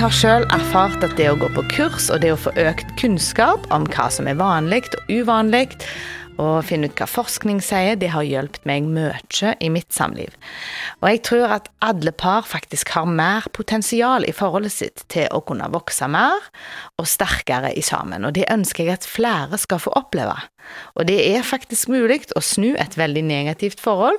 har sjøl erfart at det å gå på kurs og det å få økt kunnskap om hva som er vanlig og uvanlig, og finne ut hva forskning sier, det har hjulpet meg mye i mitt samliv. Og jeg tror at alle par faktisk har mer potensial i forholdet sitt til å kunne vokse mer og sterkere i sammen, og det ønsker jeg at flere skal få oppleve. Og det er faktisk mulig å snu et veldig negativt forhold,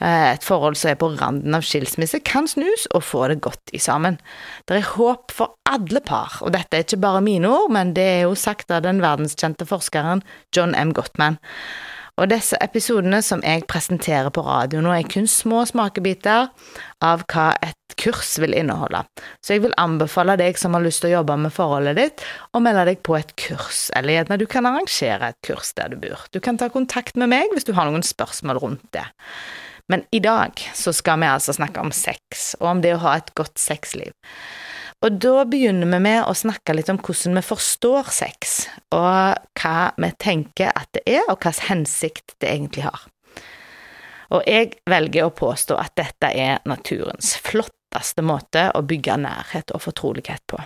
eh, et forhold som er på randen av skilsmisse, kan snus og få det godt i sammen. Det er håp for alle par, og dette er ikke bare mine ord, men det er jo sagt av den verdenskjente forskeren John M. Gottman. Og disse episodene som jeg presenterer på radio nå, er kun små smakebiter av hva et kurs vil inneholde. Så jeg vil anbefale deg som har lyst til å jobbe med forholdet ditt, å melde deg på et kurs, eller gjerne du kan arrangere et kurs der du bor. Du kan ta kontakt med meg hvis du har noen spørsmål rundt det. Men i dag så skal vi altså snakke om sex, og om det å ha et godt sexliv. Og da begynner vi med å snakke litt om hvordan vi forstår sex, og hva vi tenker at det er, og hvilken hensikt det egentlig har. Og jeg velger å påstå at dette er naturens flotteste måte å bygge nærhet og fortrolighet på.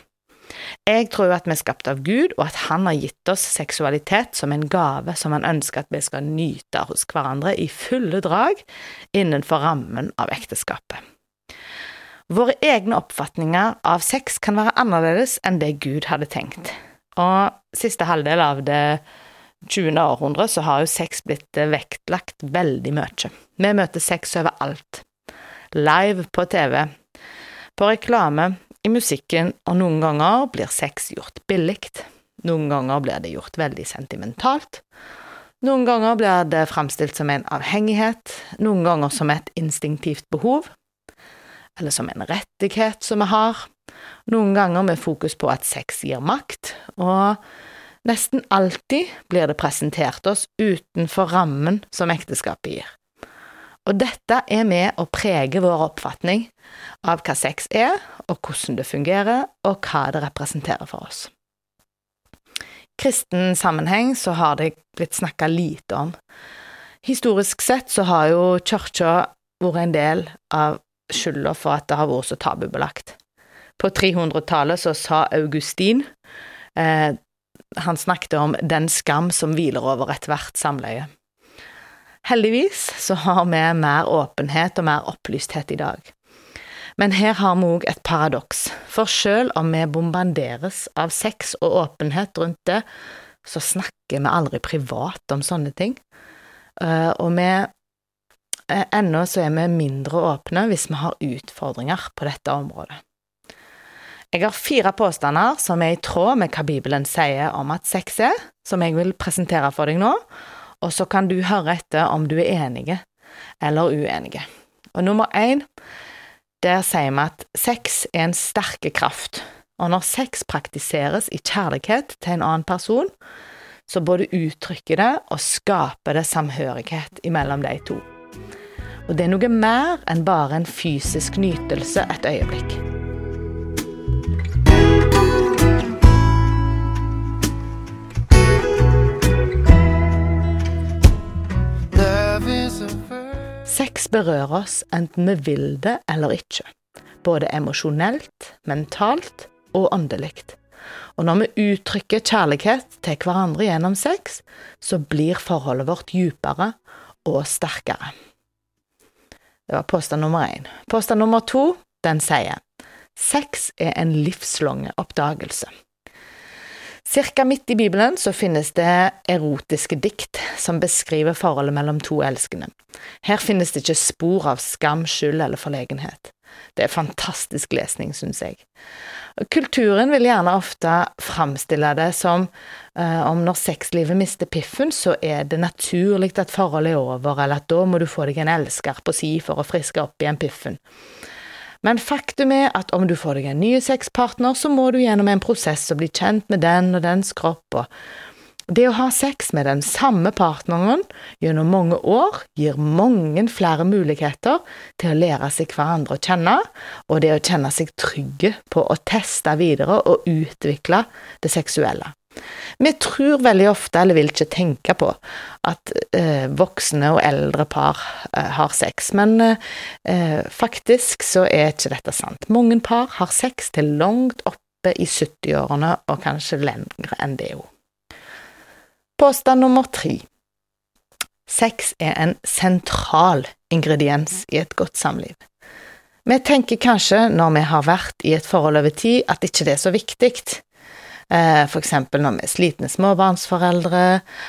Jeg tror at vi er skapt av Gud, og at Han har gitt oss seksualitet som en gave som Han ønsker at vi skal nyte hos hverandre i fulle drag innenfor rammen av ekteskapet. Våre egne oppfatninger av sex kan være annerledes enn det Gud hadde tenkt. Og siste halvdel av det 20. århundret så har jo sex blitt vektlagt veldig mye. Vi møter sex overalt. Live på TV, på reklame, i musikken, og noen ganger blir sex gjort billig. Noen ganger blir det gjort veldig sentimentalt. Noen ganger blir det framstilt som en avhengighet, noen ganger som et instinktivt behov eller som en rettighet som vi har, noen ganger med fokus på at sex gir makt, og nesten alltid blir det presentert oss utenfor rammen som ekteskapet gir. Og dette er med å prege vår oppfatning av hva sex er, og hvordan det fungerer, og hva det representerer for oss. I kristen sammenheng så har det blitt snakka lite om. Historisk sett så har jo kirka vært en del av skylda for at det har vært så tabubelagt. På 300-tallet så sa Augustin eh, Han snakket om den skam som hviler over ethvert samleie. Heldigvis så har vi mer åpenhet og mer opplysthet i dag. Men her har vi òg et paradoks, for selv om vi bombarderes av sex og åpenhet rundt det, så snakker vi aldri privat om sånne ting. Eh, og vi ennå så er vi mindre åpne hvis vi har utfordringer på dette området. Jeg har fire påstander som er i tråd med hva Bibelen sier om at sex er, som jeg vil presentere for deg nå, og så kan du høre etter om du er enige eller uenige. Og nummer én, der sier vi at sex er en sterke kraft, og når sex praktiseres i kjærlighet til en annen person, så både uttrykker det og skaper det samhørighet imellom de to. Og det er noe mer enn bare en fysisk nytelse et øyeblikk. Sex berører oss enten vi vil det eller ikke, både emosjonelt, mentalt og åndelig. Og når vi uttrykker kjærlighet til hverandre gjennom sex, så blir forholdet vårt dypere og sterkere. Det var påstand nummer én. Påstand nummer to, den sier sex er en livslang oppdagelse. Cirka midt i Bibelen så finnes det erotiske dikt som beskriver forholdet mellom to elskende. Her finnes det ikke spor av skam, skyld eller forlegenhet. Det er fantastisk lesning, syns jeg. Kulturen vil gjerne ofte framstille det som eh, om når sexlivet mister piffen, så er det naturlig at forholdet er over, eller at da må du få deg en elsker på si for å friske opp igjen piffen. Men faktum er at om du får deg en ny sexpartner, så må du gjennom en prosess og bli kjent med den og dens kropp, og det å ha sex med den samme partneren gjennom mange år gir mange flere muligheter til å lære seg hverandre å kjenne, og det å kjenne seg trygge på å teste videre og utvikle det seksuelle. Vi tror veldig ofte, eller vil ikke tenke på, at eh, voksne og eldre par eh, har sex, men eh, faktisk så er ikke dette sant. Mange par har sex til langt oppe i 70-årene, og kanskje lengre enn det òg. Påstand nummer tre. Sex er en sentral ingrediens i et godt samliv. Vi tenker kanskje, når vi har vært i et forhold over tid, at ikke det er så viktig. Eh, for eksempel når vi er slitne småbarnsforeldre,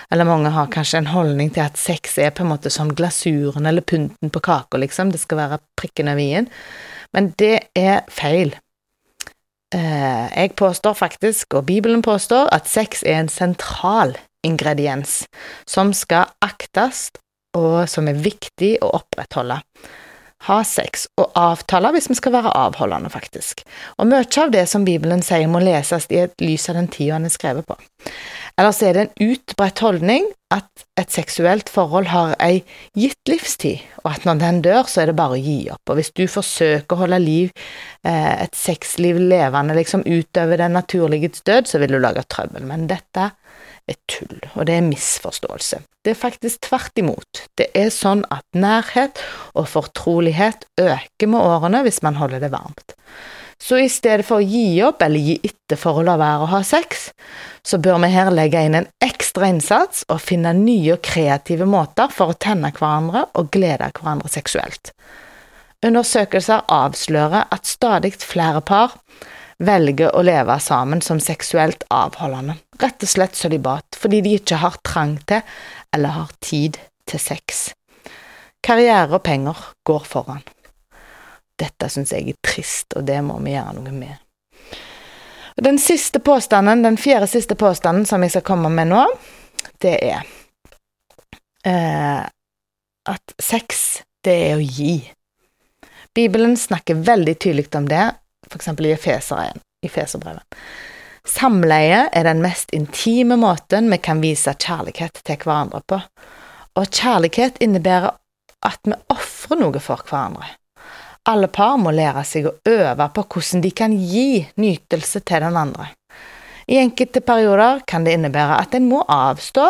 eller mange har kanskje en holdning til at sex er på en måte som glasuren eller pynten på kaka, liksom. Det skal være prikken over i-en. Men det er feil. Eh, jeg påstår faktisk, og Bibelen påstår, at sex er en sentral ingrediens som skal aktes, og som er viktig å opprettholde. Ha sex og avtale hvis vi skal være avholdende, faktisk. Og mye av det som Bibelen sier, må leses i et lys av den tida den er skrevet på. Ellers er det en utbredt holdning at et seksuelt forhold har ei gitt livstid, og at når den dør, så er det bare å gi opp. Og hvis du forsøker å holde liv, eh, et sexliv levende liksom utover den naturlige død, så vil du lage trøbbel. Men dette er tull, og det er misforståelse. Det er faktisk tvert imot. Det er sånn at nærhet og fortrolighet øker med årene hvis man holder det varmt. Så i stedet for å gi opp eller gi etter for å la være å ha sex, så bør vi her legge inn en ekstra innsats og finne nye og kreative måter for å tenne hverandre og glede hverandre seksuelt. Undersøkelser avslører at stadig flere par velger å leve sammen som seksuelt avholdende, rett og slett sølibat, fordi de ikke har trang til eller har tid til sex. Karriere og penger går foran. Dette synes jeg er trist, og det må vi gjøre noe med. Den siste påstanden, den fjerde siste påstanden som jeg skal komme med nå, det er eh, at sex, det er å gi. Bibelen snakker veldig tydelig om det, f.eks. i Efeserbrevet. Samleie er den mest intime måten vi kan vise kjærlighet til hverandre på, og kjærlighet innebærer at vi ofrer noe for hverandre. Alle par må lære seg å øve på hvordan de kan gi nytelse til den andre. I enkelte perioder kan det innebære at en må avstå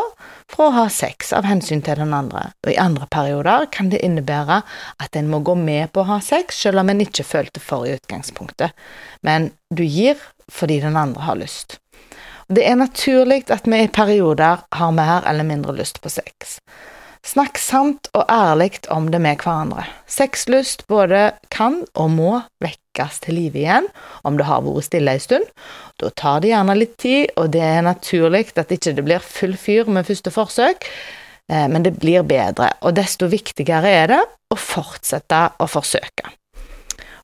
fra å ha sex av hensyn til den andre, og i andre perioder kan det innebære at en må gå med på å ha sex selv om en ikke følte for i utgangspunktet, men du gir fordi den andre har lyst. Det er naturlig at vi i perioder har mer eller mindre lyst på sex. Snakk sant og ærlig om det med hverandre. Sexlyst både kan og må vekkes til live igjen om det har vært stille en stund. Da tar det gjerne litt tid, og det er naturlig at ikke det blir full fyr med første forsøk, eh, men det blir bedre, og desto viktigere er det å fortsette å forsøke.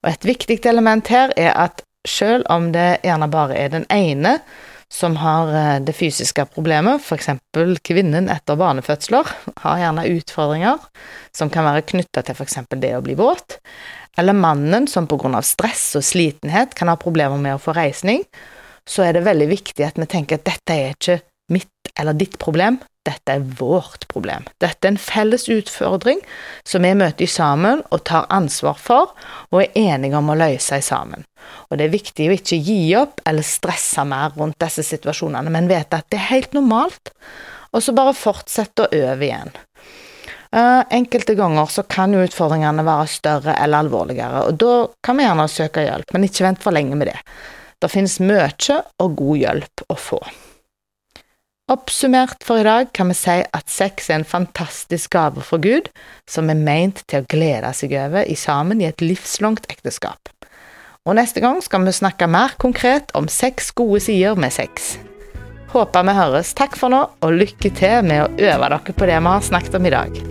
Og et viktig element her er at selv om det gjerne bare er den ene som har eh, det fysiske problemet, f.eks. kvinnen etter barnefødsler, har gjerne utfordringer som kan være knytta til f.eks. det å bli våt, eller mannen som av stress og slitenhet kan ha problemer med å få reisning, så er det veldig viktig at vi tenker at dette er ikke eller ditt problem, dette er vårt problem. Dette er en felles utfordring som vi møter sammen og tar ansvar for, og er enige om å løse sammen. Og det er viktig å ikke gi opp eller stresse mer rundt disse situasjonene, men vite at det er helt normalt, og så bare fortsette å øve igjen. Uh, enkelte ganger så kan utfordringene være større eller alvorligere, og da kan vi gjerne søke hjelp, men ikke vent for lenge med det. Det finnes mye og god hjelp å få. Oppsummert for i dag kan vi si at sex er en fantastisk gave fra Gud, som er meint til å glede seg over i sammen i et livslangt ekteskap. Og neste gang skal vi snakke mer konkret om seks gode sider med sex. Håper vi høres. Takk for nå, og lykke til med å øve dere på det vi har snakket om i dag.